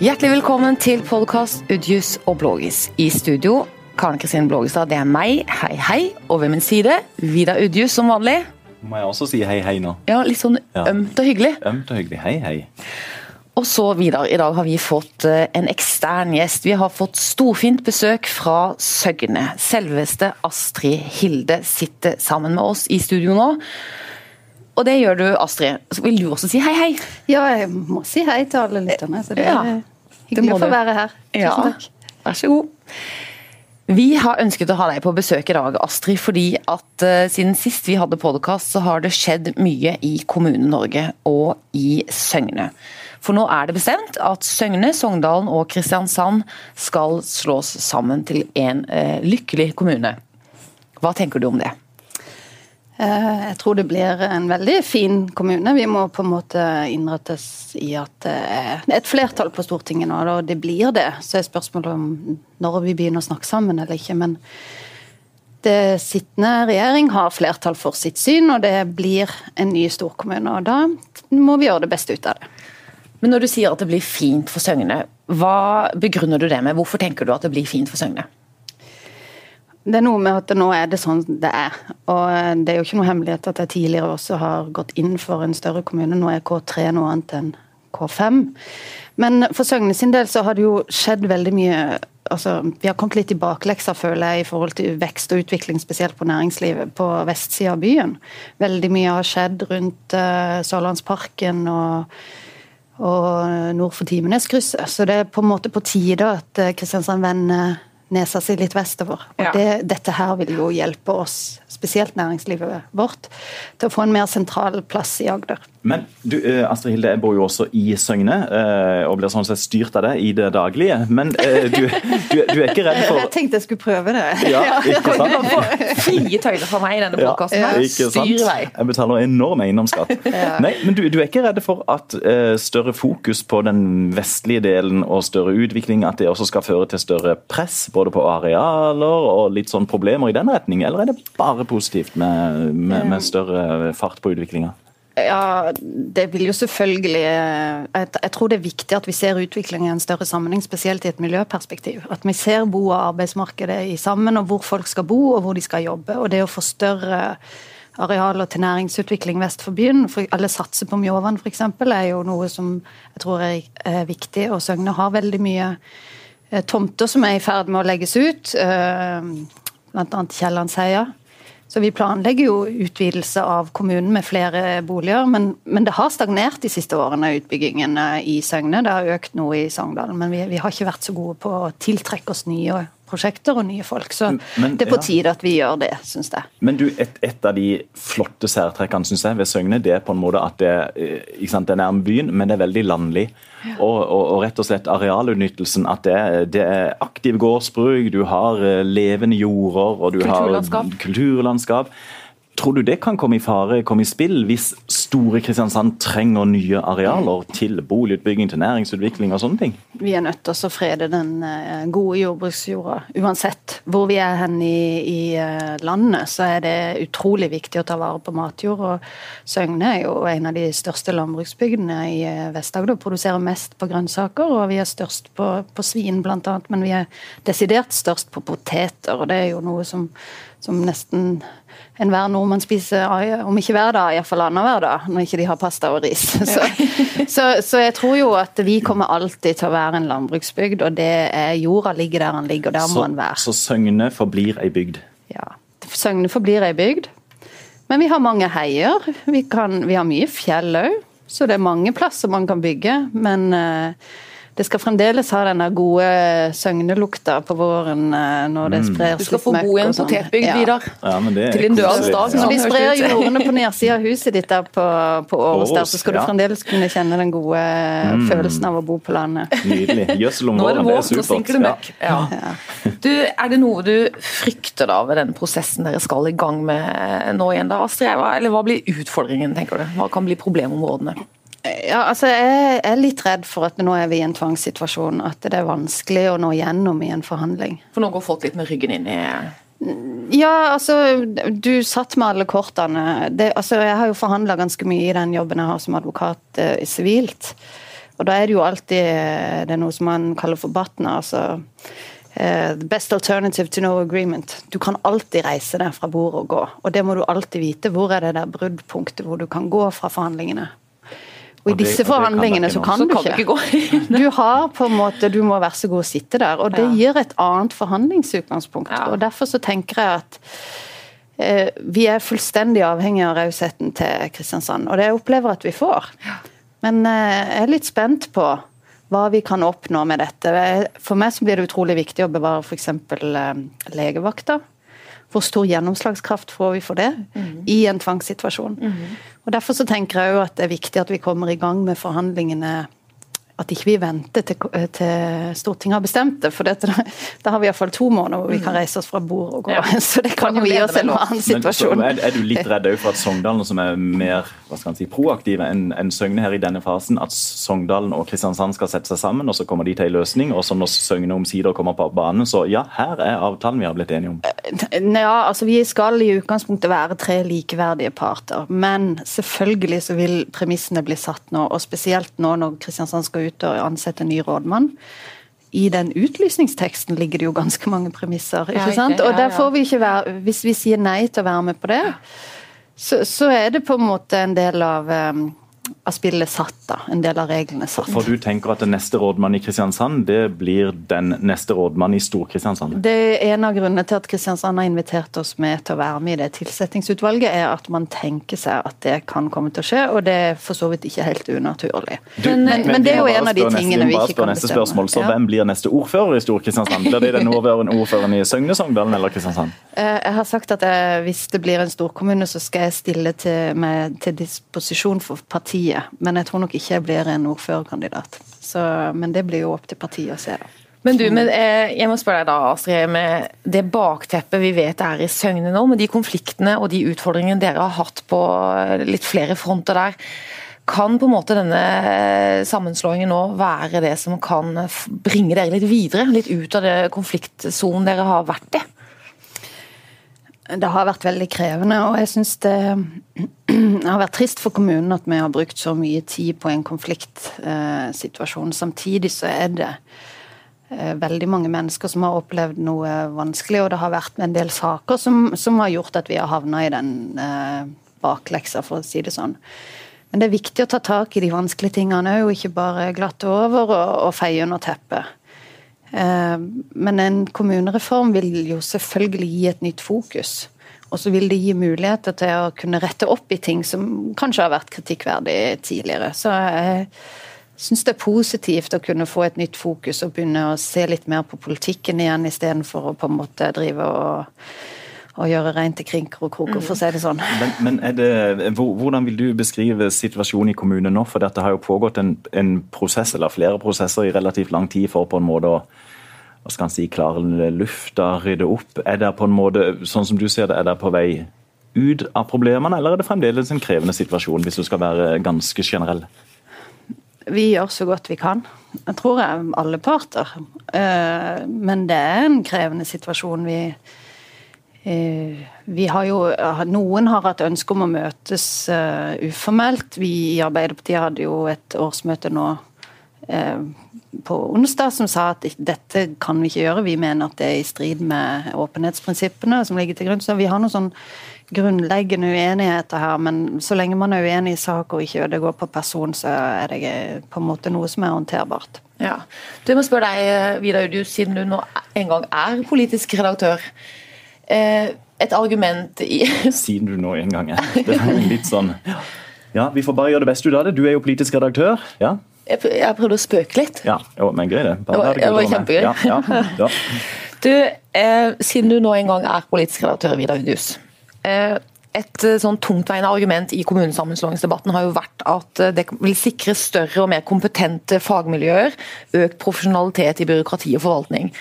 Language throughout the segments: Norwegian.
Hjertelig velkommen til podkast Udjus og Blågis. I studio Karen Kristin Blågestad, det er meg, hei hei. Og ved min side Vidar Udjus som vanlig. Må jeg også si hei hei nå? Ja, Litt sånn Ja. ømt og hyggelig. Ømt og hyggelig. Hei hei. Og så Vidar, i dag har vi fått eh, en ekstern gjest. Vi har fått storfint besøk fra Søgne. Selveste Astrid Hilde sitter sammen med oss i studio nå. Og det gjør du, Astrid. Så vil du også si hei hei? Ja, jeg må si hei til alle lytterne. Så det Ja, er hyggelig å få være her. Tusen Ja. takk. Vær så god. Vi har ønsket å ha deg på besøk i dag, Astrid, fordi at uh, siden sist vi hadde podkast, så har det skjedd mye i Kommune-Norge og i Søgne. For nå er det bestemt at Søgne, Sogndalen og Kristiansand skal slås sammen til en uh, lykkelig kommune. Hva tenker du om det? Eh, Jeg tror det blir en veldig fin kommune. Vi må på en måte innrettes i at det er et flertall på Stortinget nå, og det blir det. Så er spørsmålet om når vi begynner å snakke sammen eller ikke. Men det sittende regjering har flertall for sitt syn, og det blir en ny storkommune. Og da må vi gjøre det beste ut av det. Men når du sier at det blir fint for Søgne, hva begrunner du det med? Hvorfor tenker du at det blir fint for Søgne? Det er noe med at nå er det sånn det er. Og eh, det er jo ikke noe hemmelighet at jeg tidligere også har gått inn for en større kommune. Nå er K3 noe annet enn K5. Men for Søgne sin del så har det jo skjedd veldig mye altså Vi har kommet litt i bakleksa, føler jeg, i forhold til vekst og utvikling, spesielt på næringslivet på vestsida av byen. Veldig mye har skjedd rundt uh, Sørlandsparken og og nord for Timeneskrysset. Så det er på en måte på tide at eh, Kristiansand vender nesa si litt vestover. Og Ja. det, dette her vil jo hjelpe oss, spesielt næringslivet vårt, til å få en mer sentral plass i Agder. Men du, eh, Astrid Hilde, jeg bor jo også i Søgne, eh, og blir sånn sett styrt av det i det daglige. Men eh, du, du, du er ikke redd for Jeg tenkte jeg skulle prøve det. Ja, ikke sant? Frie tøyler for meg i denne Ja, podkasten. ikke sant? Styr vei. Jeg betaler enorm eiendomsskatt. Nei, men du, du er ikke redd for at større fokus på den vestlige delen og større utvikling, at det også skal føre til større press både på arealer og litt sånn problemer i den retning, eller er det bare positivt med, med, med større fart på utviklinga? Ja, det vil jo selvfølgelig jeg, tror det er viktig at vi ser utviklingen i en større sammenheng, spesielt i et miljøperspektiv. At vi ser bo- og arbeidsmarkedet i sammen, og hvor folk skal bo og hvor de skal jobbe. Og det å få større arealer til næringsutvikling vest for byen, for alle satser på Mjåvann f.eks., er jo noe som jeg tror er, er viktig. Og Søgne har veldig mye eh, tomter som er i ferd med å legges ut, eh, bl.a. Kiellandsheia. Så vi planlegger jo utvidelse av kommunen med flere boliger, men, men det har stagnert de siste årene, utbyggingen eh, i Søgne. Det har økt noe i Sogndal, men vi, vi har ikke vært så gode på å tiltrekke oss nye prosjekter og nye folk. Så Men- det er på ja. tide at vi gjør det, syns jeg. Men du, et, et av de flotte særtrekkene synes jeg, ved Søgne det er på en måte at det, eh, sant, det er nærme byen, men det er veldig landlig. Og, og, og rett og slett arealutnyttelsen. At det, det er aktiv gårdsbruk, du har eh, levende jorder og du Kulturlandskap. har kulturlandskap. Tror du det kan komme i fare, komme i spill, hvis store Kristiansand trenger nye arealer til boligutbygging, til næringsutvikling og sånne ting? Vi er nødt til å frede den eh, gode jordbruksjorda. Uansett hvor vi er hen i, i eh, landet, så er det utrolig viktig å ta vare på matjord. Og Søgne er jo en av de største landbruksbygdene i eh, Vest-Agder. Produserer mest på grønnsaker, og vi er størst på, på svin bl.a. Men vi er desidert størst på poteter, og det er jo noe som, som nesten enhver nordmann spiser, om ikke hver dag, iallfall annenhver dag, når ikke de har pasta og ris. Så, så, så jeg tror jo at vi kommer alltid til å være en landbruksbygd, og det er jorda ligger der den ligger, og der må den være. så Søgne forblir ei bygd. Ja. Søgne forblir ei bygd. Men vi har mange heier. Vi, kan, vi har mye fjell òg, så det er mange plasser man kan bygge. Men eh, det skal fremdeles ha denne gode søgnelukta på våren eh, når det sprer Du skal få bo i en sånn. potetbygd, Ja. Vidar. Ja, men det Til en dødens dag, Når de sprer jordene på nedsida av huset ditt der på, på Åros, der, så skal du ja. fremdeles kunne kjenne den gode Mm. følelsen av å bo på landet. Nydelig. Gjødsel om det våren, det er supert. det møkk. Ja. Du, er det noe du frykter da ved den prosessen dere skal i gang med nå igjen, da, Astrid? Eller hva blir utfordringen, tenker du? Hva kan bli problemområdene? Ja, altså Jeg er litt redd for at nå er vi i en tvangssituasjon. At det er vanskelig å nå gjennom i en forhandling. For nå går folk litt med ryggen inn i Ja, altså Du satt med alle kortene. Det, altså, jeg har jo forhandla ganske mye i den jobben jeg har som advokat eh, sivilt. Og da er det jo alltid det er noe som man kaller for BATNA, altså eh, the best alternative to no agreement. Du kan alltid reise deg fra bordet og gå, og det må du alltid vite. Hvor er det der bruddpunktet hvor du kan gå fra forhandlingene? Og i disse forhandlingene så kan, du ikke. du har på en måte, du må være så god å sitte der. Og det gir et annet forhandlingsutgangspunkt. og Derfor så tenker jeg at eh, vi er fullstendig avhengig av rausheten til Kristiansand, og det jeg opplever at vi får. Men eh, jeg er litt spent på hva vi kan oppnå med dette. For meg så blir det utrolig viktig å bevare f.eks. Eh, legevakta. Hvor stor gjennomslagskraft får vi for det mm. i en tvangssituasjon? Mm. Og Derfor så tenker jeg jo at det er viktig at vi kommer i gang med forhandlingene at ikke vi venter til, til Stortinget har bestemt det. For dette, da har vi iallfall to måneder hvor vi kan mm. reise oss fra bord og gå. Ja. Så det kan jo gi oss en annen situasjon. Men, er, du litt redd for at Sogndalen, som er mer hva skal si, proaktive enn en Søgne her i denne fasen, at Sogndalen og Kristiansand skal sette seg sammen, og så kommer de til en løsning, og så når Søgne omsider kommer på banen, så ja, her er avtalen vi har blitt enige om? Ja, altså vi skal i utgangspunktet være tre likeverdige parter, men selvfølgelig så vil premissene bli satt nå, og spesielt nå når Kristiansand skal ut ut og ansette en ny rådmann. I den utlysningsteksten ligger det jo ganske mange premisser. ikke sant? Og der får vi ikke være, Hvis vi sier nei til å være med på det, så, så er det på en måte en del av um, av spillet satt, da. En del av reglene satt. For du tenker at den neste rådmann i Kristiansand, det blir den neste rådmann i Stor-Kristiansand? Det er En av grunnene til at Kristiansand har invitert oss med til å være med i det tilsettingsutvalget, er at man tenker seg at det kan komme til å skje, og det er for så vidt ikke helt unaturlig. Du, men, men, men, det er jo en av de tingene vi ikke kan bestemme. Spørsmål, så ja. Hvem blir neste ordfører i Stor-Kristiansand? Blir det den ordføreren i Søgne, Sogndalen eller Kristiansand? Eh, jeg har sagt at jeg, hvis det blir en storkommune, så skal jeg stille til, med, til disposisjon for partiet. Men jeg tror nok ikke jeg blir en ordførerkandidat. Så, men det blir jo opp til partiet å se, da. Men du, men eh, jeg må spørre deg da, Astrid, med det bakteppet vi vet er i Søgne nå, med de konfliktene og de utfordringene dere har hatt på litt flere fronter der. Kan på en måte denne sammenslåingen nå være det som kan bringe dere litt videre? Litt ut av det konfliktsonen dere har vært i? Det har vært veldig krevende, og jeg syns det har vært trist for kommunen at vi har brukt så mye tid på en konfliktsituasjon. Samtidig så er det eh, veldig mange mennesker som har opplevd noe vanskelig, og det har vært en del saker som, som har gjort at vi har havna i den eh, bakleksa, for å si det sånn. Men det er viktig å ta tak i de vanskelige tingene òg, og ikke bare glatte over og, og feie under teppet. Eh, men en kommunereform vil jo selvfølgelig gi et nytt fokus. Og så vil det gi muligheter til å kunne rette opp i ting som kanskje har vært kritikkverdig tidligere. Så jeg syns det er positivt å kunne få et nytt fokus og begynne å se litt mer på politikken igjen, istedenfor å på en måte drive og å gjøre rent til krinker og kroker, for å si det sånn. Men, men det, Hvordan vil du beskrive situasjonen i kommunen nå? For dette har jo pågått en, en, prosess, eller flere prosesser i relativt lang tid for på en måte å hva skal han si, klare lufta, rydde opp. Er det på en måte, sånn som du ser det, er det på vei ut av problemene, eller er det fremdeles en krevende situasjon, hvis du skal være ganske generell? Vi gjør så godt vi kan. Jeg tror jeg alle parter. Eh, men det er en krevende situasjon. Vi vi har jo, Noen har hatt ønske om å møtes uh, uformelt. Vi i Arbeiderpartiet hadde jo et årsmøte nå på onsdag som sa at dette kan vi ikke gjøre. Vi mener at det er i strid med åpenhetsprinsippene som ligger til grunn. Så vi har noen sånn grunnleggende uenigheter her, men så lenge man er uenig i sak og ikke det går på person, så er det på en måte noe som er håndterbart. Ja. Du må spørre deg, Vidar Udius, siden du nå en gang er politisk redaktør. Eh, et argument i Siden du nå en gang er det. er litt sånn Ja, vi får bare gjøre det beste ut av det. Du er jo politisk redaktør. ja? Jeg, jeg prøvde å spøke litt. Ja, jo, men gøy det. Bare det var, kjempegøy. Ja, ja, ja. Du, eh, siden du nå en gang er politisk redaktør, Vidar Udhus. Eh, et eh, sånn tungtveiende argument i kommunesammenslåingsdebatten har jo vært at eh, det vil sikre større og mer kompetente fagmiljøer, økt profesjonalitet i byråkrati og forvaltning.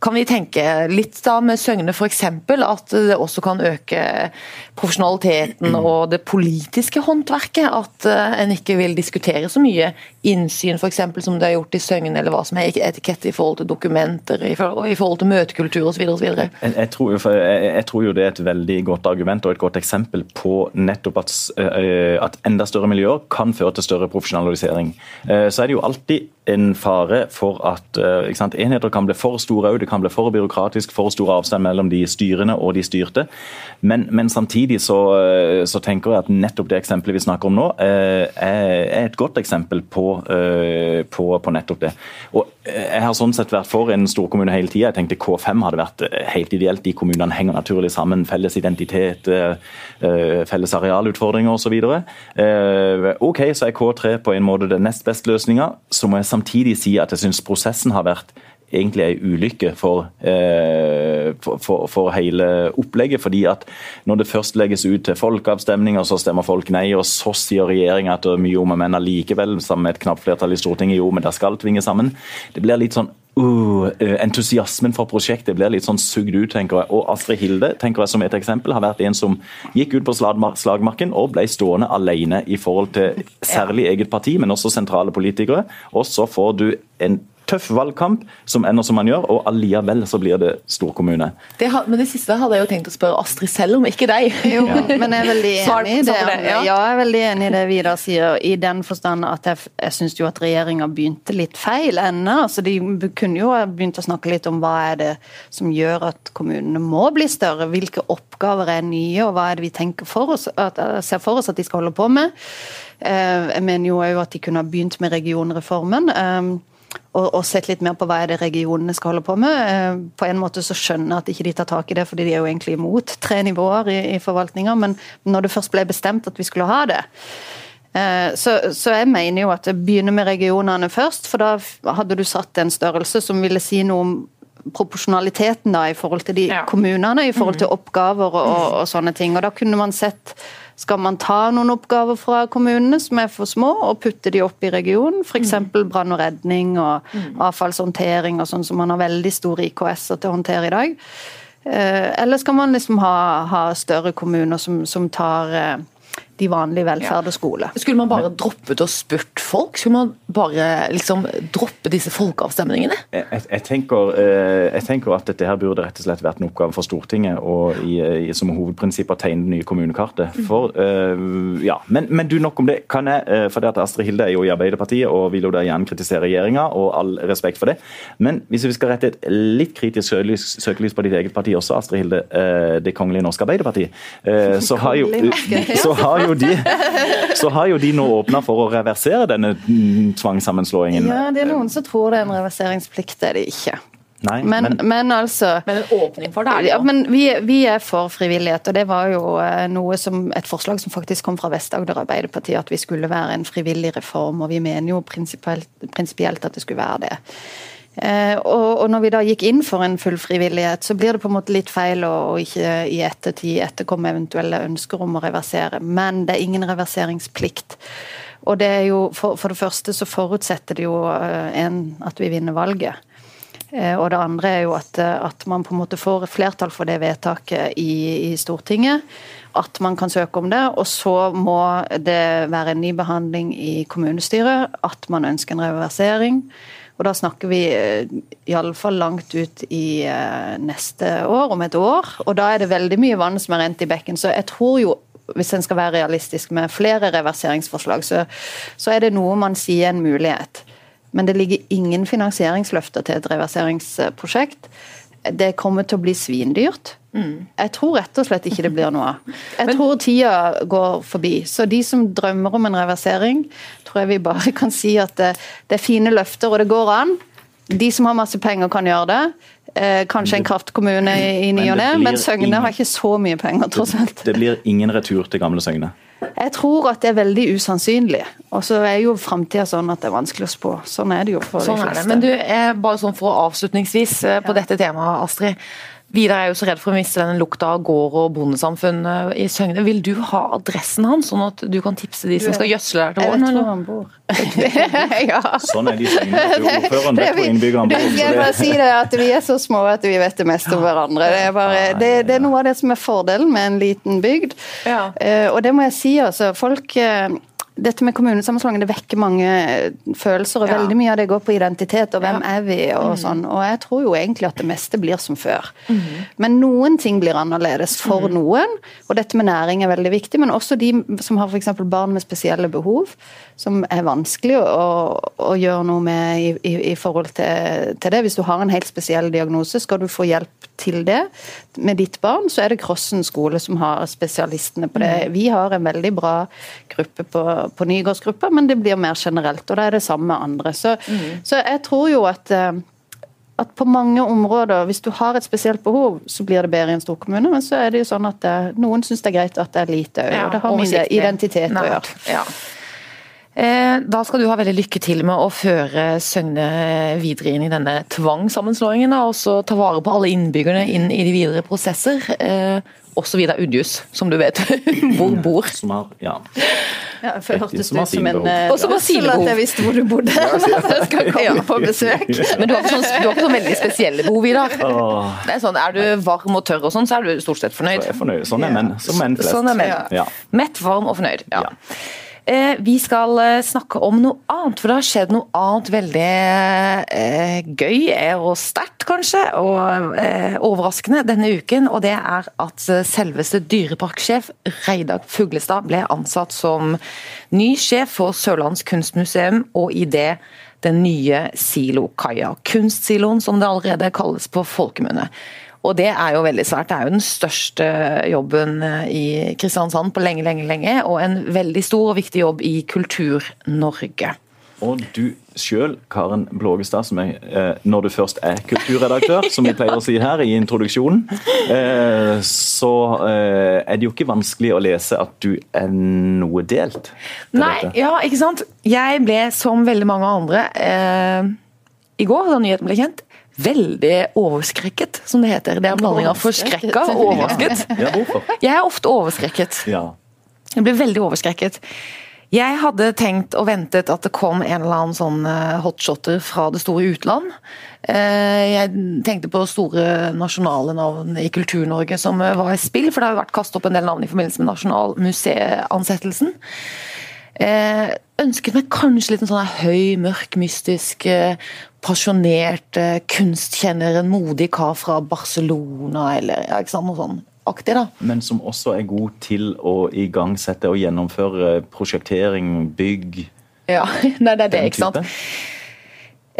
Kan vi tenke litt da med Søgne f.eks. at det også kan øke profesjonaliteten og det politiske håndverket? At en ikke vil diskutere så mye innsyn f.eks. som det er gjort i Søgne, eller hva som er etikette i forhold til dokumenter, i forhold til møtekultur osv. Jeg, jeg, tror, jeg, jeg tror jo det er et veldig godt argument og et godt eksempel på nettopp at, at enda større miljøer kan føre til større profesjonalisering. Så er det jo alltid en fare for at sant, enheter kan bli for store, det kan bli for byråkratisk, for stor avstand mellom de styrende og de styrte. Men, men samtidig så, uh, så, tenker jeg at nettopp det eksempelet vi snakker om nå, uh, er et godt eksempel på, på, på nettopp det. Og jeg har sånn sett vært for en storkommune hele tida. Jeg tenkte K5 hadde vært helt ideelt. De kommunene henger naturlig sammen. Felles identitet, felles arealutfordringer osv. OK, så er K3 på en måte den nest beste løsninga. Så må jeg samtidig si at jeg syns prosessen har vært egentlig en ulykke for, eh, for, for, for, hele opplegget. fordi at Når det først legges ut til folkeavstemninger, så stemmer folk nei, og så sier regjeringa at det er mye om og men allikevel, sammen med et knapt flertall i Stortinget, jo, men det skal tvinge sammen. Det blir litt sånn uh, entusiasmen for prosjektet blir litt sånn sugd ut, tenker jeg. Og Astrid Hilde tenker jeg som et eksempel, har vært en som gikk ut på slagmarken og ble stående alene i forhold til særlig eget parti, men også sentrale politikere. Og så får du en tøff valgkamp som ender som man gjør, og allikevel så blir det storkommune. Det, men det siste hadde jeg jo tenkt å spørre Astrid selv om, ikke deg. Jo, ja. men jeg er veldig enig i det. det ja. ja. jeg er veldig enig i det Vidar sier, i den forstand at jeg, jeg syns jo at regjeringa begynte litt feil ennå. Altså, de kunne jo begynt å snakke litt om hva er det som gjør at kommunene må bli større. Hvilke oppgaver er nye, og hva er det vi tenker for oss, at, ser for oss at de skal holde på med. Eh, jeg mener jo òg at de kunne ha begynt med regionreformen. Og, og, sett litt mer på hva er det regionene skal holde på med. Eh, på en måte så skjønner jeg at ikke de tar tak i det, fordi de er jo egentlig imot tre nivåer i, i forvaltninga, men når det først ble bestemt at vi skulle ha det, eh, så, så, jeg mener jo at det begynner med regionene først, for da hadde du satt en størrelse som ville si noe om proporsjonaliteten da i forhold til de ja. kommunene, i forhold til mm. oppgaver og, og, og sånne ting. Og da kunne man sett skal man ta noen oppgaver fra kommunene som er for små, og putte de opp i regionen? F.eks. Mm. brann og redning og mm. avfallshåndtering og sånn som man har veldig store IKS-er til å håndtere i dag. Eh, eller skal man liksom ha, ha større kommuner som, som tar eh, de vanlige velferd og skole. Skulle man bare droppet å spurt folk? Skulle man bare liksom droppe disse folkeavstemningene? Jeg, jeg, tenker, eh, jeg, tenker, at dette her burde rett og slett vært en oppgave for Stortinget og i, i, som hovedprinsipp å tegne det nye kommunekartet. Mm. For, uh, ja. men, men, du, nok om det. Kan jeg, uh, for det at Astrid Hilde er jo i Arbeiderpartiet og vil jo da gjerne kritisere regjeringa, og all respekt for det. Men hvis vi skal rette et litt kritisk søkelys på ditt eget parti også, Astrid Hilde, uh, Det kongelige norske Arbeiderparti, så har jo, så har jo de, så har jo de nå åpna for å reversere denne tvangssammenslåingen. Ja, det er noen som tror det er en reverseringsplikt, det er det ikke. Nei, men, men, men, altså Men en åpning for det? Ja, men vi, vi, er for frivillighet, og det var jo eh, noe som, et forslag som faktisk kom fra Vest-Agder Arbeiderparti, at vi skulle være en frivillig reform. Og vi mener jo prinsipielt at det skulle være det. Eh, og, når vi da gikk inn for en full frivillighet, så blir det på en måte litt feil å, ikke i ettertid etterkomme eventuelle ønsker om å reversere. Men det er ingen reverseringsplikt. Og det er jo, for, for det første så forutsetter det jo eh, en, at vi vinner valget. Eh, og det andre er jo at, at, man på en måte får flertall for det vedtaket i, i, Stortinget. At man kan søke om det. Og så må det være en ny behandling i kommunestyret. At man ønsker en reversering. Og da snakker vi eh, iallfall langt ut i eh, neste år, om et år. Og da er det veldig mye vann som er rent i bekken. Så jeg tror jo hvis en skal være realistisk med flere reverseringsforslag, så, så er det noe man sier en mulighet. Men det ligger ingen finansieringsløfter til et reverseringsprosjekt. Det kommer til å bli svindyrt. Mm. Jeg tror rett og slett ikke det blir noe av. Jeg tror tida går forbi. Så de som drømmer om en reversering, tror jeg vi bare kan si at det, det er fine løfter, og det går an. De som har masse penger, kan gjøre det. Eh, kanskje en kraftkommune i, ny og ne, men Søgne har ikke så mye penger, tross alt. Det blir ingen retur til gamle Søgne? Jeg tror at det er veldig usannsynlig. Og så er jo framtida sånn at det er vanskelig å spå. Sånn er det jo for sånn de fleste. Men du, bare sånn for avslutningsvis eh, på ja. dette temaet, Astrid. Vidar er jo så redd for å miste den lukta av gård og bondesamfunn i Søgne. Vil du ha adressen hans, sånn at du kan tipse de som skal gjødsle der til våren? Jeg vet hvor han bor. ja. Sånn er de Søgne. Ordføreren vet hvor innbyggerne bor. Jeg bare si det at Vi er så små at vi vet det meste om hverandre. Det er, bare, det, det er, noe av det som er fordelen med en liten bygd. Ja. Uh, og det må jeg si, altså. Folk uh, dette med kommunesammenslåingen det vekker mange følelser, og ja. veldig mye av det går på identitet og hvem ja. er vi og mm. sånn. Og jeg tror jo egentlig at det meste blir som før. Mm. Men noen ting blir annerledes for mm. noen, og dette med næring er veldig viktig. Men også de som har f.eks. barn med spesielle behov, som er vanskelig å, å gjøre noe med i, i, i forhold til, til, det. Hvis du har en helt spesiell diagnose, skal du få hjelp til det med ditt barn, så er det Krossen skole som har spesialistene på det. Mm. Vi har en veldig bra gruppe på på Nygårdsgruppa, men det blir mer generelt. Og da er det samme med andre. Så, mm. så jeg tror jo at eh, at på mange områder, hvis du har et spesielt behov, så blir det bedre i en stor kommune. Men så er det jo sånn at det, eh, noen syns det er greit at det er lite òg. Ja, og det har med identitet å gjøre. Ja. Eh, da skal du ha veldig lykke til med å føre Søgne videre inn i denne tvangssammenslåingen, og også ta vare på alle innbyggerne inn i de videre prosesser. Også Vidar Udjus, som du vet hvor bor. Som har, ja. Ja, for det hørtes ut som en Og så at jeg visste hvor du bodde. jeg skal komme på besøk. Men du har ikke sånn, du sånn veldig spesielle behov, Vidar. Det er sånn, er du varm og tørr og sånn, så er du stort sett fornøyd. Så er fornøyd. Sånn er menn. Som menn flest. Sånn er menn. Ja. Mett, varm og fornøyd. ja. Eh, vi skal eh, snakke om noe annet, for det har skjedd noe annet veldig eh, gøy og sterkt, kanskje, og overraskende denne uken. Og det er at selveste dyreparksjef Reidar Fuglestad ble ansatt som ny sjef for Sørlands kunstmuseum, og i det den nye silokaia. Kunstsiloen, som det allerede kalles på folkemunne. Og det er jo veldig svært. Det er jo den største jobben eh, i Kristiansand på lenge, lenge, lenge. Og en veldig stor og viktig jobb i Kultur-Norge. Og du sjøl, Karen Blågestad, som er, eh, når du først er kulturredaktør, som vi pleier å si her i introduksjonen, eh, så er det jo ikke vanskelig å lese at du er noe delt. Nei, dette. ja, ikke sant. Jeg ble, som veldig mange andre, eh, i går da nyheten ble kjent, veldig overskrekket, som det heter. Det er en blanding av forskrekka og overrasket. Ja. Jeg er ofte overskrekket. Ja. Jeg blir veldig overskrekket. Jeg hadde tenkt og ventet at det kom en eller annen sånn eh, hotshotter fra det store utland. Eh, jeg tenkte på store nasjonale navn i Kultur-Norge som eh, var i spill, for det har vært kastet opp en del navn i forbindelse med Nasjonalmuseansettelsen. Eh, ønsket meg kanskje litt en sånn høy, mørk, mystisk, pasjonert kunstkjenner, en modig kar fra Barcelona, eller ja, ikke sant, noe sånn aktig, da. Men som også er god til å igangsette og gjennomføre prosjektering, bygg Ja, det er det, ikke sant.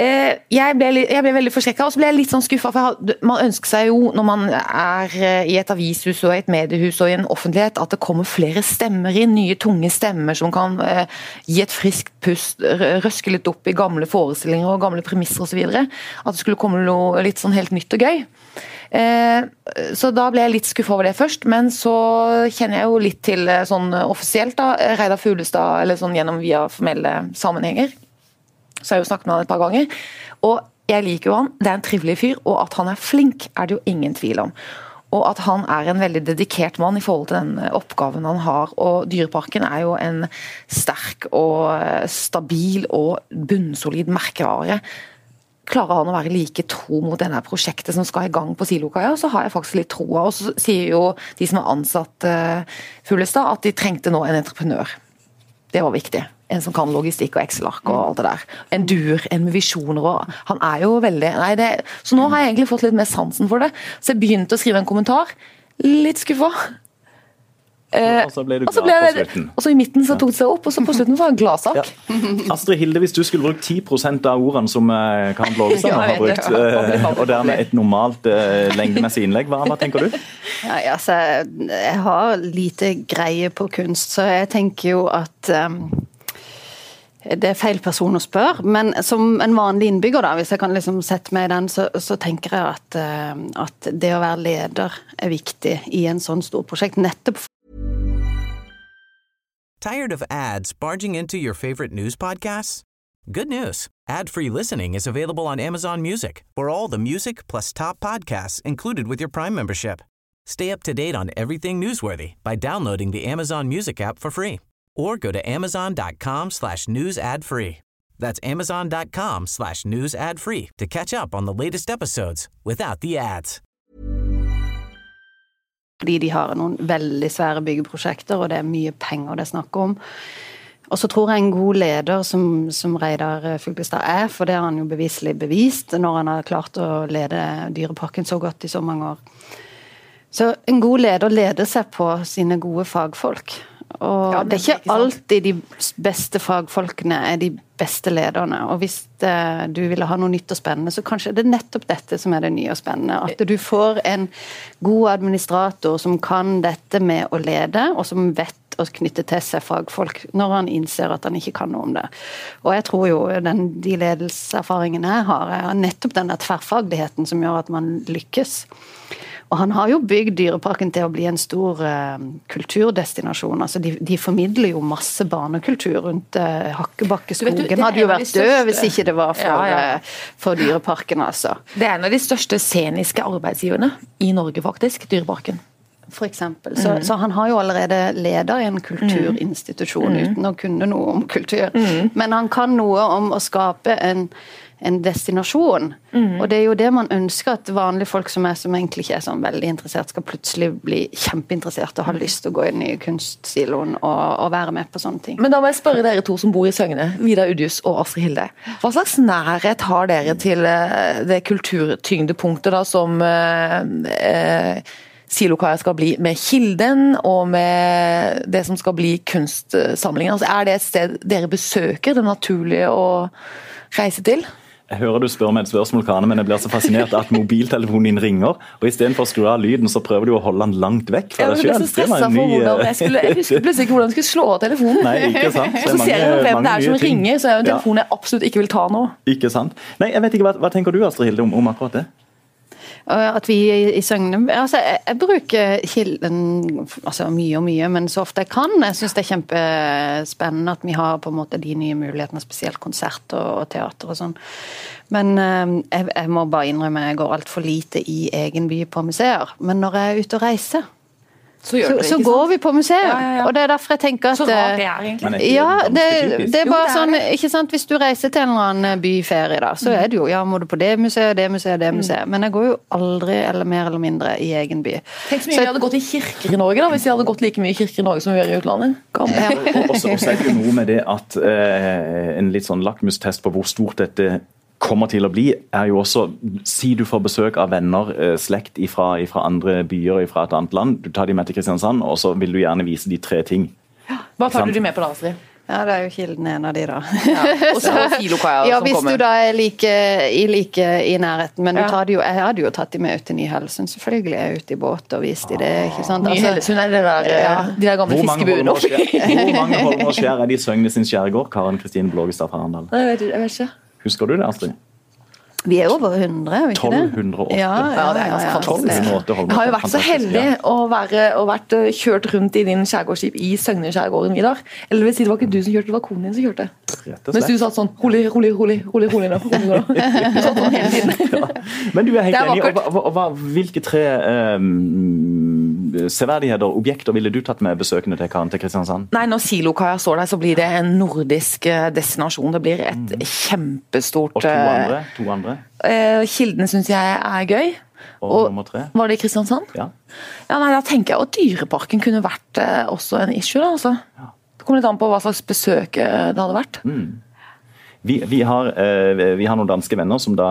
Eh, jeg ble, jeg ble, veldig forskrekka, og så ble jeg litt sånn skuffa. For man ønsker seg jo, når man er eh, i et avishus og et mediehus og i en offentlighet, at det kommer flere stemmer inn. Nye, tunge stemmer som kan eh, gi et friskt pust, røske litt opp i gamle forestillinger og gamle premisser osv. At det skulle komme noe litt sånn helt nytt og gøy. Så da ble jeg litt skuffa over det først, men så kjenner jeg jo litt til sånn offisielt da, Reidar Fuglestad, eller sånn gjennom via formelle sammenhenger så jeg har jo snakket med han et par ganger. Og jeg liker jo han, det er en trivelig fyr. Og at han er flink, er det jo ingen tvil om. Og at han er en veldig dedikert mann i forhold til den oppgaven han har. Og Dyreparken er jo en sterk og stabil og bunnsolid merkevare. Klarer han å være like tro mot denne prosjektet som skal i gang på Silokaia, så har jeg faktisk litt troa. Og så sier jo de som har ansatt uh, Fuglestad at de trengte nå en entreprenør. Det var viktig en som kan logistikk og Excel-ark og alt det der. En dur, en med visjoner og Han er jo veldig nei, det, Så nå har jeg egentlig fått litt mer sansen for det. Så jeg begynte å skrive en kommentar. Litt skuffa. Eh, og så ble du glad ble på slutten. Og så I midten så tok det seg opp, og så på slutten var det en gladsak. Ja. Astrid Hilde, hvis du skulle brukt 10% av ordene som eh, Karen Blågestad ja, har brukt, eh, og dermed et normalt uh, lengdemessig innlegg, hva, hva, tenker du? Ja, altså, jeg har lite greie på kunst, så jeg tenker jo at um, det er feil person å spørre, men som en vanlig innbygger, da, hvis jeg kan liksom sette meg i den, så, så tenker jeg at, uh, at, det å være leder er viktig i en sånn stor prosjekt. Nettopp Tired of ads barging into your favorite news podcasts? Good news. Ad-free listening is available on Amazon Music for all the music plus top podcasts included with your Prime membership. Stay up to date on everything newsworthy by downloading the Amazon Music app for free or go to amazon.com slash news ad free. That's amazon.com slash news ad free to catch up on the latest episodes without the ads. Fordi de har noen veldig svære byggeprosjekter, og det er mye penger det er snakk om. Og så tror jeg en god leder, som, som Reidar Fuglestad er, for det har han jo beviselig bevist når han har klart å lede Dyreparken så godt i så mange år. Så en god leder leder seg på sine gode fagfolk. Og Ja, det er ikke alltid de beste fagfolkene er de beste lederne. Og hvis eh, du ville ha noe nytt og spennende, så kanskje det er nettopp dette som er det nye og spennende. At du får en god administrator som kan dette med å lede, og som vet å knytte til seg fagfolk når han innser at han ikke kan noe om det. Og jeg tror jo den, de ledelseserfaringene jeg har, er nettopp denne tverrfagligheten som gjør at man lykkes. Og han har jo bygd Dyreparken til å bli en stor uh, kulturdestinasjon. altså de, de formidler jo masse barnekultur rundt uh, Hakkebakkeskogen. du, hadde jo vært død hvis ikke det var for, Ja, ja. Uh, for Dyreparken, altså. Det er en av de største sceniske arbeidsgiverne i Norge, faktisk. Dyreparken. For eksempel. Så, så han har jo allerede leder i en kulturinstitusjon uten å kunne noe om kultur. Men han kan noe om å skape en, en destinasjon. Og det er jo det man ønsker at vanlige folk som er som egentlig ikke er sånn veldig interessert, skal plutselig bli kjempeinteressert og ha lyst til å gå inn i kunstsiloen og, og være med på sånne ting. Men da må jeg spørre dere to som bor i Søgne, Vidar Udjus og Astrid Hilde. Hva slags nærhet har dere til eh, det kulturtyngdepunktet da som eh, eh, Silokaia skal bli med Kilden, og med det som skal bli kunstsamlingen? Altså, er det et sted dere besøker, det naturlige å reise til? Jeg hører du spør meg et spørsmål, Kane, men jeg blir så fascinert at mobiltelefonen din ringer. og Istedenfor å skru av lyden, så prøver du å holde den langt vekk fra deg sjøl. jeg ble så stressa for hvordan jeg skulle Jeg husker plutselig ikke hvordan jeg skulle slå av telefonen. Nei, ikke sant? Så, så Så ser jeg mange- hvem det er som ringer, så er det en telefon jeg absolutt ikke vil ta nå. Ikke sant? Nei, jeg vet ikke, Hva, hva tenker du Astrid Hilde, om, om akkurat det? Og At vi i, i Søgne altså jeg, jeg bruker Kilden altså mye og mye, men så ofte jeg kan. Jeg syns det er kjempespennende at vi har på en måte de nye mulighetene, spesielt konsert og, og teater og sånn. Men eh, jeg, jeg må bare innrømme jeg går altfor lite i egen by på museer. Men når jeg er ute og reiser, Så gjør så, så ikke går sant? vi på museum. Ja, ja, ja. Og det er derfor jeg tenker at Så rart eh, det er, egentlig. Er ikke ja, det det, er bare er Jo, det er sånn, det. ikke sant, Hvis du reiser til en eller annen byferie, da, så er det jo ja, må du på det museet, det museet, det museet. Men jeg går jo aldri eller mer eller mindre i egen by. Tenk så mye vi hadde gått i kirker i Norge da, hvis vi hadde gått like mye i kirker i Norge som vi gjør i utlandet. Og så og så er det jo noe med det at eh, en litt sånn lakmustest på hvor stort dette kommer til å bli, er jo også Si du får besøk av venner, eh, slekt fra andre byer fra et annet land. Du tar de med til Kristiansand, og så vil du gjerne vise de tre ting. Hva tar du de med på da, Astrid? Ja, det er jo Kilden en av de, da. Og så Silokaia Ja, som hvis kommer. du da er like i, like i nærheten. Men du Ja. jo, jeg hadde jo tatt de med ut til Ny-Hellesund, selvfølgelig. Jeg er ute i båt og vist de det. ikke sant? Altså, Hellesund er det der, ja. de der gamle Hvor fiskebuene oppi. hvor mange Holmer og skjær er det i Søgne sin skjærgård? Karen Kristin Blågestad fra Arendal. Nei, Jeg vet, jeg vet ikke. Husker du det, Astrid? Vi er over 100, er vi ikke det? 1208. Ja, ja, Ja, det ja, ganske fantastisk. Jeg har jo vært så heldig å være, å vært eh, kjørt rundt i din skjærgårdsskip i Søgne-skjærgården, Vidar. Eller vil si, det var ikke du som kjørte, det var konen din som kjørte. Rett og Mens du satt sånn rolig, rolig, rolig, rolig, rolig nå. rolig. Du satt sånn hele tiden. Men du er helt er enig. Og og, hva- hvilke tre um, severdigheter, objekter, ville du tatt med besøkende til Karen til Kristiansand? Nei, når Silokaia står der, så blir det en nordisk eh, destinasjon. Det blir et kjempestort Og to eh, andre? To andre. Eh, Kildene syns jeg er gøy. Og, Og- nummer tre? Var det i Kristiansand? Ja. Ja, nei, Da tenker jeg at Dyreparken kunne vært eh, også en issue. da, altså. Det kommer litt an på hva slags besøk eh, det hadde vært. Vi, vi, har, vi har noen danske venner som da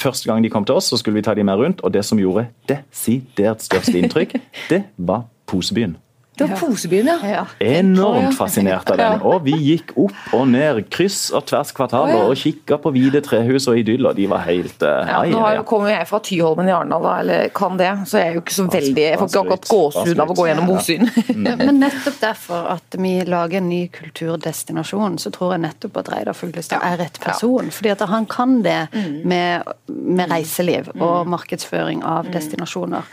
Første gang de kom til oss, så skulle vi ta de med rundt. Og det som gjorde desidert størst inntrykk, det var Posebyen. Det var Posebyen, ja. Enormt fascinert av den. Og vi gikk opp og ned, kryss og tvers kvartaler, ja. og kikka på hvite trehus og idyller. De var helt uh, Ja, nå har, kommer jeg fra Tyholmen i Arendal, da, eller kan det, så jeg er jo ikke så veldig Jeg får ikke akkurat gåsehud av å gå gjennom Bosyn. Men nettopp derfor at vi lager en ny kulturdestinasjon, så tror jeg nettopp at Reidar Fuglestad er rett person. Fordi at han kan det med, med reiseliv og markedsføring av destinasjoner.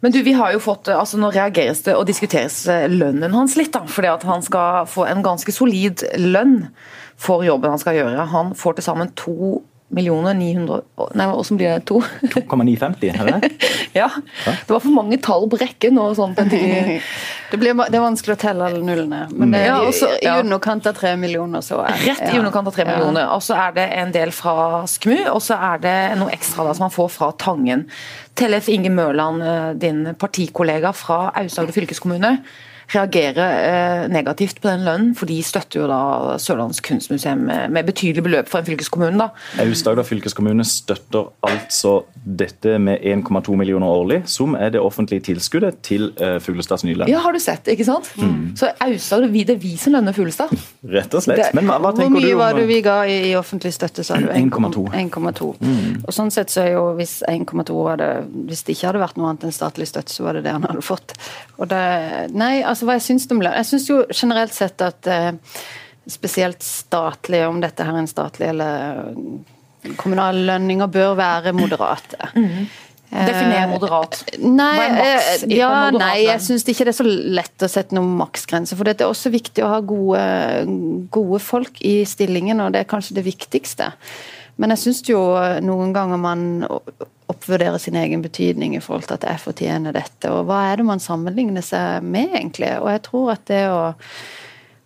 Men du, vi har jo fått, altså Nå reageres det og diskuteres lønnen hans litt, da, fordi at han skal få en ganske solid lønn for jobben han skal gjøre. Han får til sammen to millioner 900 Nei, åssen blir det? To? 2,950, er det det? ja. Det var for mange tall på rekke og sånt. det, blir, det er vanskelig å telle alle nullene. Men det er ja, også, i, i underkant av tre millioner. Så er, Rett i underkant av tre millioner. Og så er det en del fra SKMU, og så er det noe ekstra da, som man får fra Tangen. Tellef Inge Mørland, eh, din partikollega fra Aust-Agder fylkeskommune reagerer eh, negativt på den lønnen, for de støtter jo da Sørlandets kunstmuseum med, med betydelig beløp for en fylkeskommune. da. Aust-Agder fylkeskommune støtter altså dette med 1,2 millioner årlig, som er det offentlige tilskuddet til uh, Fuglestads nye lønn. Ja, har du sett, ikke sant? Mm. Så Aust-Agder, det er vi som lønner Fuglestad. Rett og slett. Men hva, hva tenker du om Hvor mye var det vi ga i, i offentlig støtte, sa du? 1,2. 1,2. Mm. Og sånn sett så er jo hvis 1,2 hadde Hvis det ikke hadde vært noe annet enn statlig støtte, så var det det han hadde fått. Og det, nei, altså hva jeg syns om lønn? Jeg syns jo generelt sett at eh, spesielt statlige, om dette her er en statlig eller kommunale lønninger, bør være moderate. Mm. Definer moderat. Nei, maks, eh, ja, moderat nei jeg syns ikke det er så lett å sette noen maksgrense. For det er også viktig å ha gode, gode folk i stillingen, og det er kanskje det viktigste. Men jeg syns jo noen ganger man oppvurdere sin egen betydning i forhold til at jeg fortjener dette. Og hva er det man sammenligner seg med, egentlig? Og jeg tror at det å,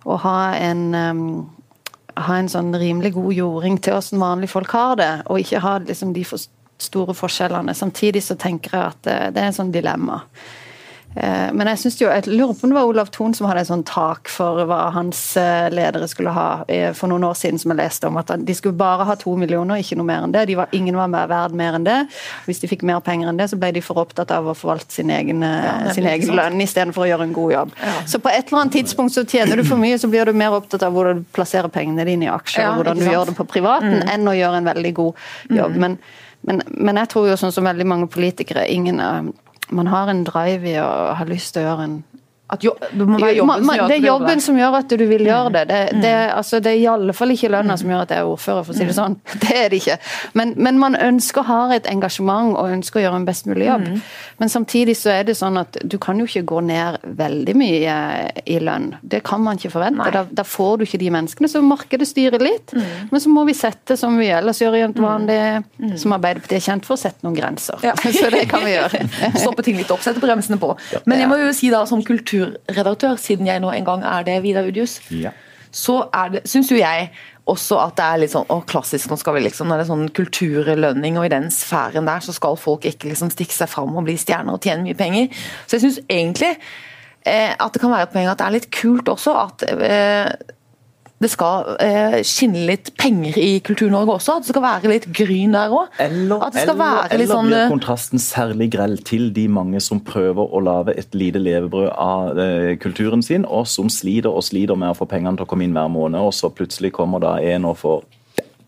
å ha en um, ha en sånn rimelig god jording til hvordan vanlige folk har det, og ikke ha liksom de for store forskjellene. Samtidig så tenker jeg at det, det er en sånn dilemma. Eh, men jeg synes jo, jeg lurer på om det var Olav Thon som hadde en sånn tak for hva hans eh, ledere skulle ha for noen år siden, som jeg leste om. At de skulle bare ha to millioner, ikke noe mer enn det. De var, ingen var mer verd mer enn det. Hvis de fikk mer penger enn det, så ble de for opptatt av å forvalte sin egen, eh, ja, sin egen lønn istedenfor å gjøre en god jobb. Ja. Så på et eller annet tidspunkt så tjener du for mye, så blir du mer opptatt av hvordan du plasserer pengene dine i aksjer, ja, og hvordan du gjør det på privaten, mm. enn å gjøre en veldig god jobb. Mm. Men, men, men, jeg tror jo sånn som veldig mange politikere, ingen man har en drive i å ha lyst til å gjøre en jo, det, jobben man, det er jobben som gjør at du vil gjøre det. Det, det, mm. altså, det er i alle fall ikke lønna som gjør at jeg er ordfører, for å si det mm. sånn. Det er det ikke. Men, men man ønsker å ha et engasjement og ønsker å gjøre en best mulig jobb. Mm. Men samtidig så er det sånn at du kan jo ikke gå ned veldig mye i lønn. Det kan man ikke forvente. Da, da, får du ikke de menneskene. Så markedet styrer litt. Mm. Men så må vi sette, som vi ellers gjør i vanlig, mm. som Arbeiderpartiet er kjent for, sette noen grenser. Ja. Så det kan vi gjøre. Stoppe ting litt opp, sette bremsene på. Men jeg må jo si da som kultur kulturredaktør, siden jeg nå en gang er det, Vidar Udius, ja. så syns jo jeg også at det er litt sånn å, klassisk nå skal vi liksom, Når det er sånn kulturlønning, og i den sfæren der, så skal folk ikke liksom stikke seg fram og bli stjerner og tjene mye penger. Så jeg syns egentlig eh, at det kan være et poeng at det er litt kult også at eh, det skal eh, skinne litt penger i Kultur-Norge også? At det skal være litt gryn der òg? Eller, eller, eller sånn, blir eh, kontrasten særlig grell til de mange som prøver å lage et lite levebrød av eh, kulturen sin, og som sliter og sliter med å få pengene til å komme inn hver måned, og så plutselig kommer da en og får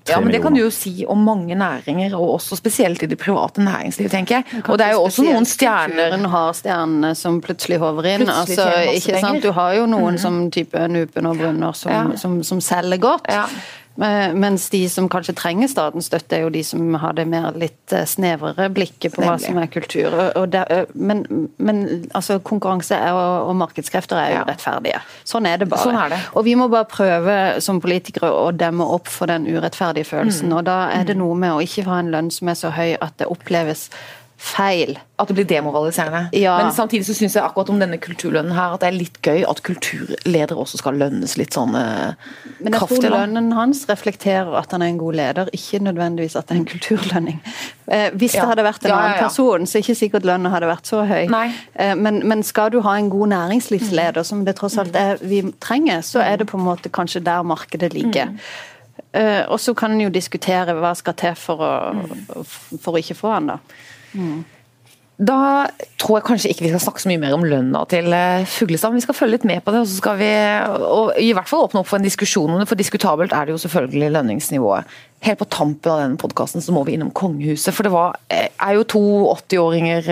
ja, men Det kan du jo si om mange næringer, og også spesielt i det private næringslivet, tenker jeg. Og det er jo også noen stjerner Kulturen har stjernene som plutselig hover inn. altså, ikke sant? Du har jo noen mm. som type Nupen og Brunner som, ja. som, som selger godt. Ja. Mens de som kanskje trenger statens støtte, er jo de som har det mer litt eh, snevrere blikket på hva som er kultur. Der, men, men altså, konkurranse og, og, markedskrefter er jo ja. rettferdige. Sånn er det bare. Sånn er det. Og vi må bare prøve som politikere å demme opp for den urettferdige følelsen. Mm. Og da er det mm. noe med å ikke ha en lønn som er så høy at det oppleves feil. At det blir demoraliserende. Ja. Men samtidig så syns jeg akkurat om denne kulturlønnen her at det er litt gøy at kulturledere også skal lønnes litt sånn kraftig. Eh, Men jeg tror lønnen hans reflekterer at han er en god leder, ikke nødvendigvis at det er en kulturlønning. Eh, hvis ja. det hadde vært en ja, annen person, så er ikke sikkert lønnen hadde vært så høy. Eh, men, men, skal du ha en god næringslivsleder, mm. som det tross alt er vi trenger, så er det på en måte kanskje der markedet ligger. Mm. Uh, og så kan en jo diskutere hva skal til for å, mm. for å ikke få han da. Da tror jeg kanskje ikke vi skal snakke så mye mer om lønna til eh, Fuglestad, men vi skal følge litt med på det. Og så skal vi i hvert fall åpne opp for en diskusjon om det, for diskutabelt er det jo selvfølgelig lønningsnivået. Helt på tampen av denne podkasten så må vi innom kongehuset, for det var, eh, er jo to 80-åringer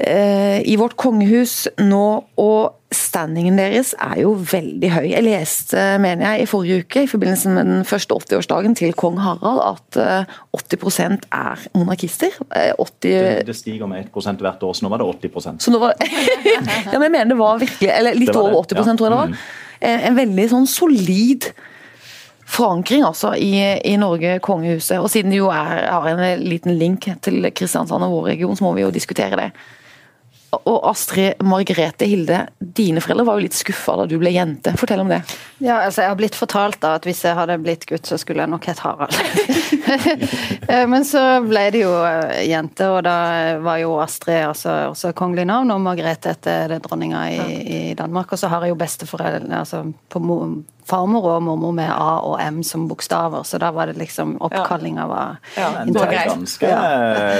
eh, i vårt kongehus nå. Og standingen deres er jo veldig høy. Jeg leste, mener jeg, i forrige uke i forbindelse med den første 80-årsdagen til kong Harald at 80 eh, er monarkister. 80... Eh, det, det, stiger med 1% hvert år, så nå var det 80% så nå var... Ja, men jeg mener det var virkelig Eller litt over 80 ja. tror jeg det var. Mm. En veldig sånn solid forankring altså i, i, Norge, kongehuset. Og siden det jo er, har en liten link til Kristiansand og vår region, så må vi jo diskutere det. Og Astrid Margrethe Hilde, dine foreldre var jo litt skuffa da du ble jente. Fortell om det. Ja, altså Jeg har blitt fortalt da at hvis jeg hadde blitt gutt, så skulle jeg nok hett Harald. Eh, men så ble det jo eh, jente, og da var jo Astrid altså, også kongelig navn, og Margrethe etter dronninga i, i, Danmark. Og så har jeg jo besteforeldre altså på farmor og mormor med A og M som bokstaver, så da var det liksom oppkallinga var ja. det, er ganske,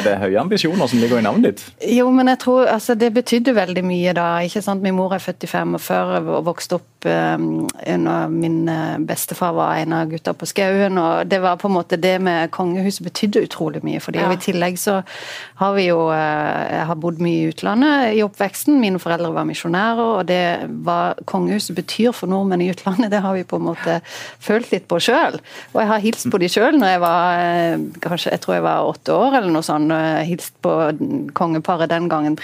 det er høye ambisjoner som ligger i navnet ditt. Jo, men jeg tror altså det betydde veldig mye da. ikke sant? Min mor er født i 45 og vokste opp um, under min eh, bestefar var en av gutta på skauen, og det var på en måte det med kongehuset betydde utrolig mye for dem. Ja. Og I tillegg så har vi jo uh, Jeg har bodd mye i utlandet i oppveksten. Mine foreldre var misjonærer, og det hva kongehuset betyr for nordmenn i utlandet, det har vi på en måte følt litt på sjøl. Og jeg har hilst på de sjøl når jeg var eh, kanskje, jeg tror jeg var åtte år eller noe sånt. Hilst på kongeparet den gangen,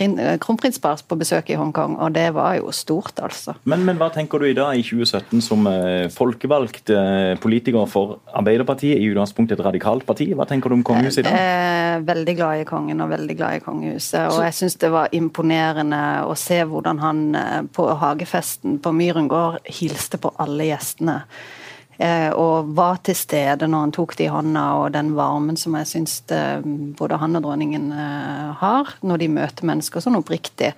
kronprinspar på besøk i Hongkong, og det var jo stort, altså. Men, men hva tenker du i dag, i 2017, som eh, folkevalgt politiker for Arbeiderpartiet, i utgangspunktet et radikalt parti? Hva tenker du om kongehuset i dag? Jeg er veldig glad i kongen og veldig glad i kongehuset. Og jeg syns det var imponerende å se hvordan han på hagefesten på Myren gård hilste på alle gjestene. Eh, og var til stede når han tok det i hånda, og den varmen som jeg syns både han og dronningen eh, har når de møter mennesker sånn oppriktig.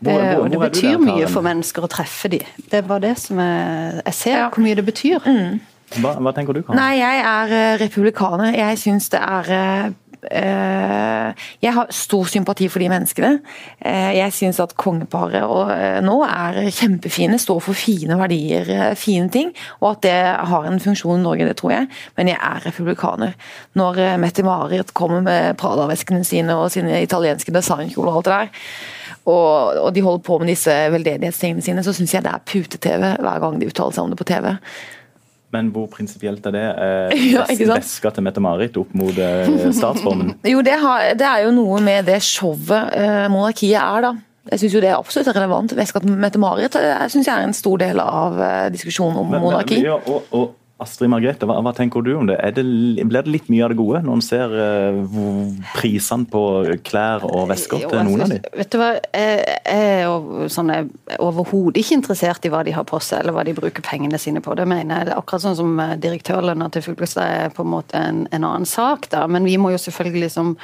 Hvor, hvor, hvor og det betyr der, mye for mennesker å treffe dem. Det var det som jeg, jeg ser ja. hvor mye det betyr. Mm. Hva, hva, tenker du, Karen? Nei, Jeg er eh, republikaner. Jeg syns det er Eh, jeg har stor sympati for de menneskene. Eh, jeg syns at kongeparet eh, nå er kjempefine, står for fine verdier, fine ting. Og at det har en funksjon i Norge, det tror jeg. Men jeg er republikaner. Når Mette-Marit kommer med Prada-veskene sine og sine italienske designkjoler og alt det der, og, og de holder på med disse veldedighetstingene sine, så syns jeg det er pute-TV hver gang de uttaler seg om det på TV. Men hvor prinsipielt er det? Eh, Veska til Mette-Marit opp mot eh, statsformen? jo, det, har, det, er jo noe med det showet eh, monarkiet er, da. Jeg syns det er absolutt relevant. Veska til Mette-Marit eh, syns jeg er en stor del av eh, diskusjonen om men, monarki. Men, ja, og, og Astrid Margrethe, hva, hva, tenker du om det? det? Blir det litt mye av det gode når en ser uh, prisene på klær og vesker til noen av dem? Vet du hva, Jeg, er sånn, overhodet ikke interessert i hva de har på seg, eller hva de bruker pengene sine på. Det mener jeg. Akkurat sånn som eh, direktørlønna til Fuglestad er på en måte en, en, annen sak, da. Men vi må jo selvfølgelig som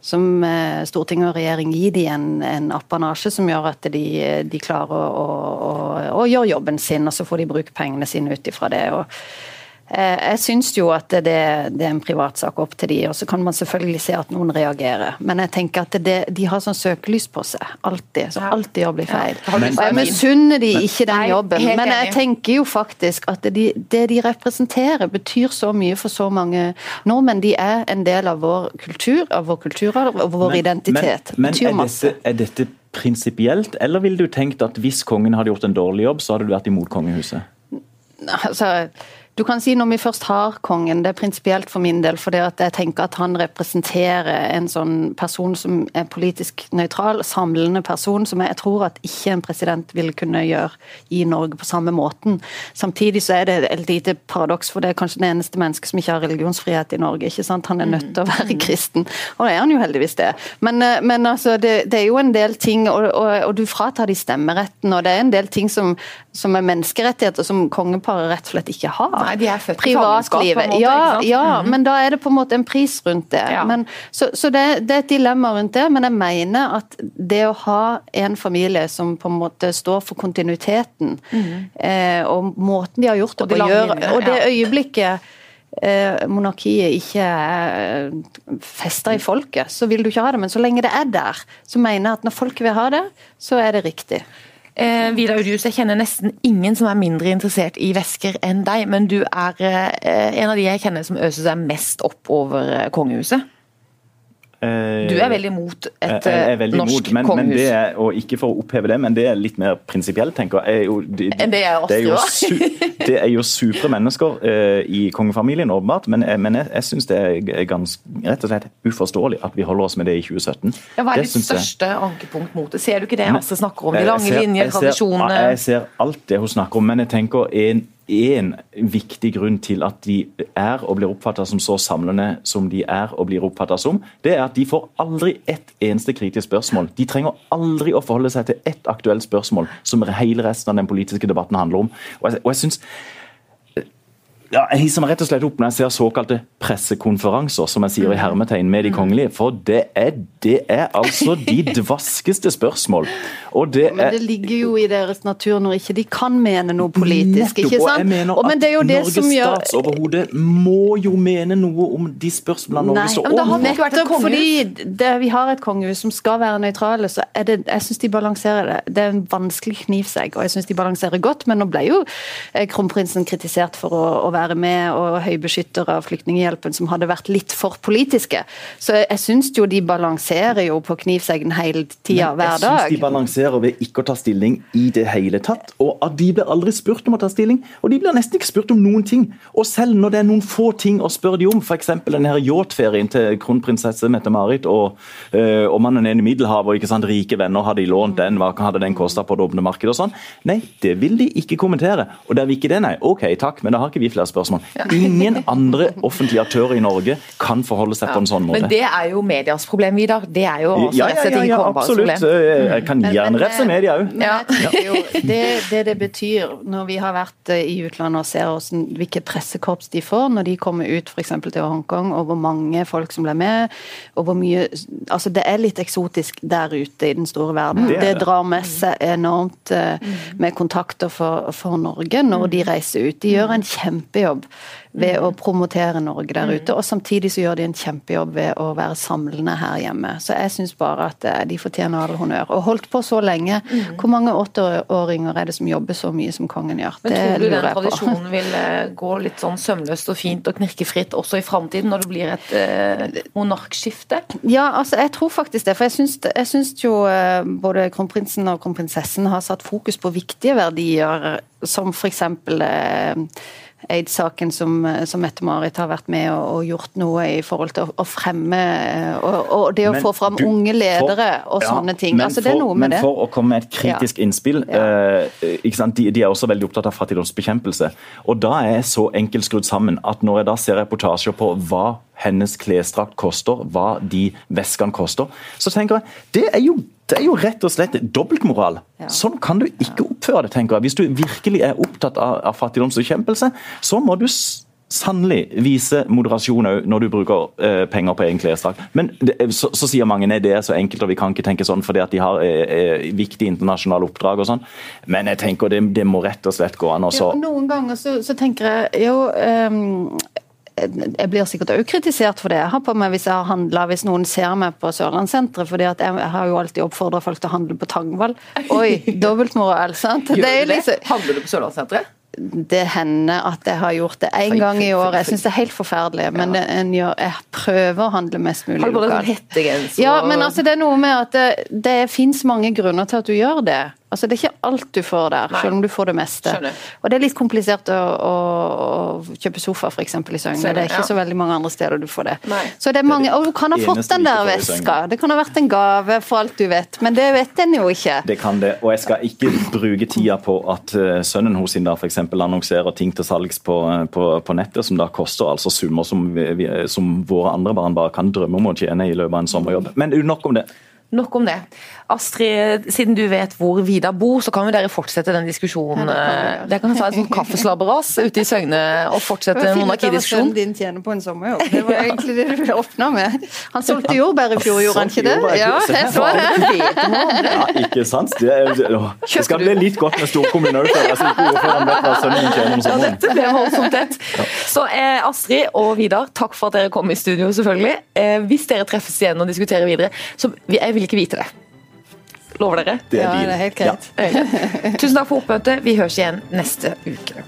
som eh, storting og regjering gi dem en, en appanasje som gjør at de, de klarer å, å, å, å, gjøre jobben sin, og så får de bruke pengene sine ut ifra det. og jeg syns jo at det, det, er en privatsak opp til de, og så kan man selvfølgelig se at noen reagerer. Men jeg tenker at det, de har sånn søkelys på seg, alltid. Så alltid gjør blir feil. og jeg misunner de ikke den jobben, men jeg tenker jo faktisk at de, det de representerer betyr så mye for så mange nordmenn. De er en del av vår kultur, av vår kulturarv og vår men, identitet. Men, men er, dette, er dette prinsipielt, eller ville du tenkt at hvis kongen hadde gjort en dårlig jobb, så hadde du vært imot kongehuset? Altså du kan si når vi først har kongen, det er prinsipielt for min del, for jeg tenker at han representerer en sånn person som er politisk nøytral, samlende person, som jeg tror at ikke en president ville kunne gjøre i Norge på samme måten. Samtidig så er det et lite paradoks, for det er kanskje det eneste mennesket som ikke har religionsfrihet i Norge. ikke sant? Han er nødt til å være mm. kristen, og det er han jo heldigvis det. Men, eh, men altså, det, det, er jo en del ting, og, og, og, du fratar de stemmeretten, og det er en del ting som, som er menneskerettigheter som kongeparet rett og slett ikke har. Nei, de er født privatlivet. Måte, Ja, ja mm. men da er det på en måte en pris rundt det. Ja. Men, så, så det, det, er et dilemma rundt det, men jeg mener at det å ha en familie som på en måte står for kontinuiteten, mm. eh, og måten de har gjort det på, gjør, og det øyeblikket eh, monarkiet ikke er festa i folket, så vil du ikke ha det. Men så lenge det er der, så mener jeg at når folket vil ha det, så er det riktig. Eh, Vidar Udjus, jeg kjenner nesten ingen som er mindre interessert i vesker enn deg, men du er eh, en av de jeg kjenner som øser seg mest opp over eh, kongehuset. Eh, Du er veldig imot et eh, veldig norsk imot, men, men det er, og ikke for å oppheve det, men det er litt mer prinsipielt, tenker jeg. Jo, de, Enn det er oss, det er jo, su, det er jo supre mennesker uh, i kongefamilien, åpenbart, men, men jeg, jeg syns det er ganske rett og slett uforståelig at vi holder oss med det i 2017. Ja, hva er Det ditt største jeg- ankepunkt mot det? Ser du ikke det Astrid snakker om? De lange linjer, tradisjonene Jeg ser alt det hun snakker om, men jeg tenker en, en viktig grunn til at de er og blir oppfatta som så samlende som de er og blir oppfatta som, det er at de får aldri ett eneste kritisk spørsmål. De trenger aldri å forholde seg til ett aktuelt spørsmål som hele resten av den politiske debatten handler om. Og jeg, og jeg synes, ja, jeg hisser meg rett og slett opp når jeg ser såkalte pressekonferanser, som jeg Mm. sier i hermetegn, med de kongelige. For det er, det er altså de dvaskeste spørsmål. Og det Men er det ligger jo i deres natur når ikke de kan mene noe politisk. Nettopp, ikke og jeg mener Og, men det er jo at det Norges gjør statsoverhode må jo mene noe om de spørsmålene Norge står men overfor. Nettopp fordi det, vi har et kongehus som skal være nøytrale, så er det Jeg syns de balanserer det. Det er en vanskelig knivsegg, og jeg syns de balanserer godt. Men nå ble jo eh, kronprinsen kritisert for å, å være med og høybeskytter av Flyktninghjelpen, som hadde vært litt for politiske. Så jeg, jeg syns jo de balanserer jo på knivseggen hele tida, hver dag. Jeg syns de balanserer ved ikke å ta stilling i det hele tatt. Og at de blir aldri spurt om å ta stilling. Og de blir nesten ikke spurt om noen ting. Og selv når det er noen få ting å spørre de om, f.eks. den her yachtferien til kronprinsesse Mette-Marit og, øh, og mannen nede i Middelhavet, og ikke sant, rike venner, hadde de lånt den, hva hadde den kosta på det åpne markedet og sånn? Nei, det vil de ikke kommentere. Og der vil ikke det, nei. Ok, takk, men da har ikke vi flere spørsmål. Ingen andre offentlige aktører i Norge kan forholde seg på en sånn måte. Men det er jo medias problem, Vidar. Det er jo også Ja, ja, ja, ja absolutt. problem. Jeg kan gjerne rette refse media òg. Det, det det betyr når vi har vært eh, i utlandet og ser hvordan, hvilket pressekorps de får når de kommer ut f.eks. til Hongkong, og hvor mange folk som blir med, og hvor mye Altså, det er litt eksotisk der ute i den store verden. Det er Det, det. drar med seg enormt eh, med kontakter for, for Norge når de reiser ut. De gjør en kjempejobb ved å promotere Norge der ute, og samtidig så gjør de en kjempejobb ved å være samlende her hjemme. Så jeg syns bare at eh, de fortjener all honnør. Og holdt på så lenge. Hvor mange åtteåringer er det som jobber så mye som kongen gjør? Men tror du den tradisjonen vil eh, gå litt sånn sømløst og fint og knirkefritt også i framtiden, når det blir et eh, monarkskifte? Ja, altså jeg tror faktisk det. For jeg syns, jeg syns jo eh, både kronprinsen og kronprinsessen har satt fokus på viktige verdier, som f.eks. Eh, aids-saken som, som Mette-Marit har vært med og, og gjort noe i forhold til å, å fremme eh, og, og det å Men få fram du- unge ledere for- og sånne ting. men altså Det er for- noe med men for å komme med et kritisk innspill eh? De, de er også veldig opptatt av fattigdomsbekjempelse. Og Da er jeg så enkelt skrudd sammen at når jeg da ser reportasjer på hva hennes klesdrakt koster, hva de veskene koster, så tenker jeg det er jo, det er jo rett og slett dobbeltmoral. Sånn kan du ikke oppføre det, tenker jeg. Hvis du virkelig er opptatt av, av fattigdomsbekjempelse, så må du sannelig vise moderasjon òg når du bruker eh, penger på egen klesdrakt. Men det, så, så sier mange nei, det er så enkelt og vi kan ikke tenke sånn fordi at de har eh, eh, viktige internasjonale oppdrag og sånn. Men jeg tenker det, det må rett og slett gå an Også. Ja, noen ganger så, så tenker jeg jo um jeg blir sikkert også kritisert for det jeg har på meg hvis jeg har handla, hvis noen ser meg på Sørlandssenteret. fordi at jeg, jeg har jo alltid oppfordra folk til å handle på Tangvall. Oi, dobbeltmoral, sant? Gjør du det? liksom, Handler du på Sørlandssenteret? Det hender at jeg har gjort det én gang i året. Jeg syns det er helt forferdelig, men det, en gjør, jeg prøver å handle mest mulig sånn lokalt. Ja, men altså det er noe med at det, det fins mange grunner til at du gjør det. Altså Det er ikke alt du får der, Nei. selv om du får det meste. Skjønner. Og det er litt komplisert å, å, å kjøpe sofa f.eks. i Søgne. Det er ikke ja. så veldig mange andre steder du får det. Nei. Så det er mange, Og du kan ha fått den der veska. Det kan ha vært en gave for alt du vet, men det vet en jo ikke. Det kan det, og jeg skal ikke bruke tida på at eh, sønnen hos sin da eksempel annonserer ting til salgs på, eh, på, på nettet, som da koster altså summer som, vi, som våre andre barn bare kan drømme om å tjene i løpet av en sommerjobb. Men nok om det. Nok om det. Astrid, siden du vet hvor Vidar bor, så kan jo dere fortsette den diskusjonen. Ja, det kan vi gjøre. Dere kan ta et sånt kaffeslabberas ute i Søgne og fortsette monarkidiskusjonen. din tjener på en sommerjobb. Det var egentlig det du åpna med. Han solgte jordbær i fjor, gjorde han ikke det? Ja, jeg så det. Ja, ikke sant? Det, er, det, skal bli litt godt med storkommuner òg. Så ikke ordføreren vet hva sønnen tjener om Ja, dette ble voldsomt tett. Så eh, Astrid og Vidar, takk for at dere kom i studio, selvfølgelig. Eh, hvis dere treffes igjen og diskuterer videre, så vi- jeg vil ikke vite det. Lover dere? Det er Ja, det er helt Ja. greit. Tusen takk for oppmøtet. Vi høres igjen neste uke.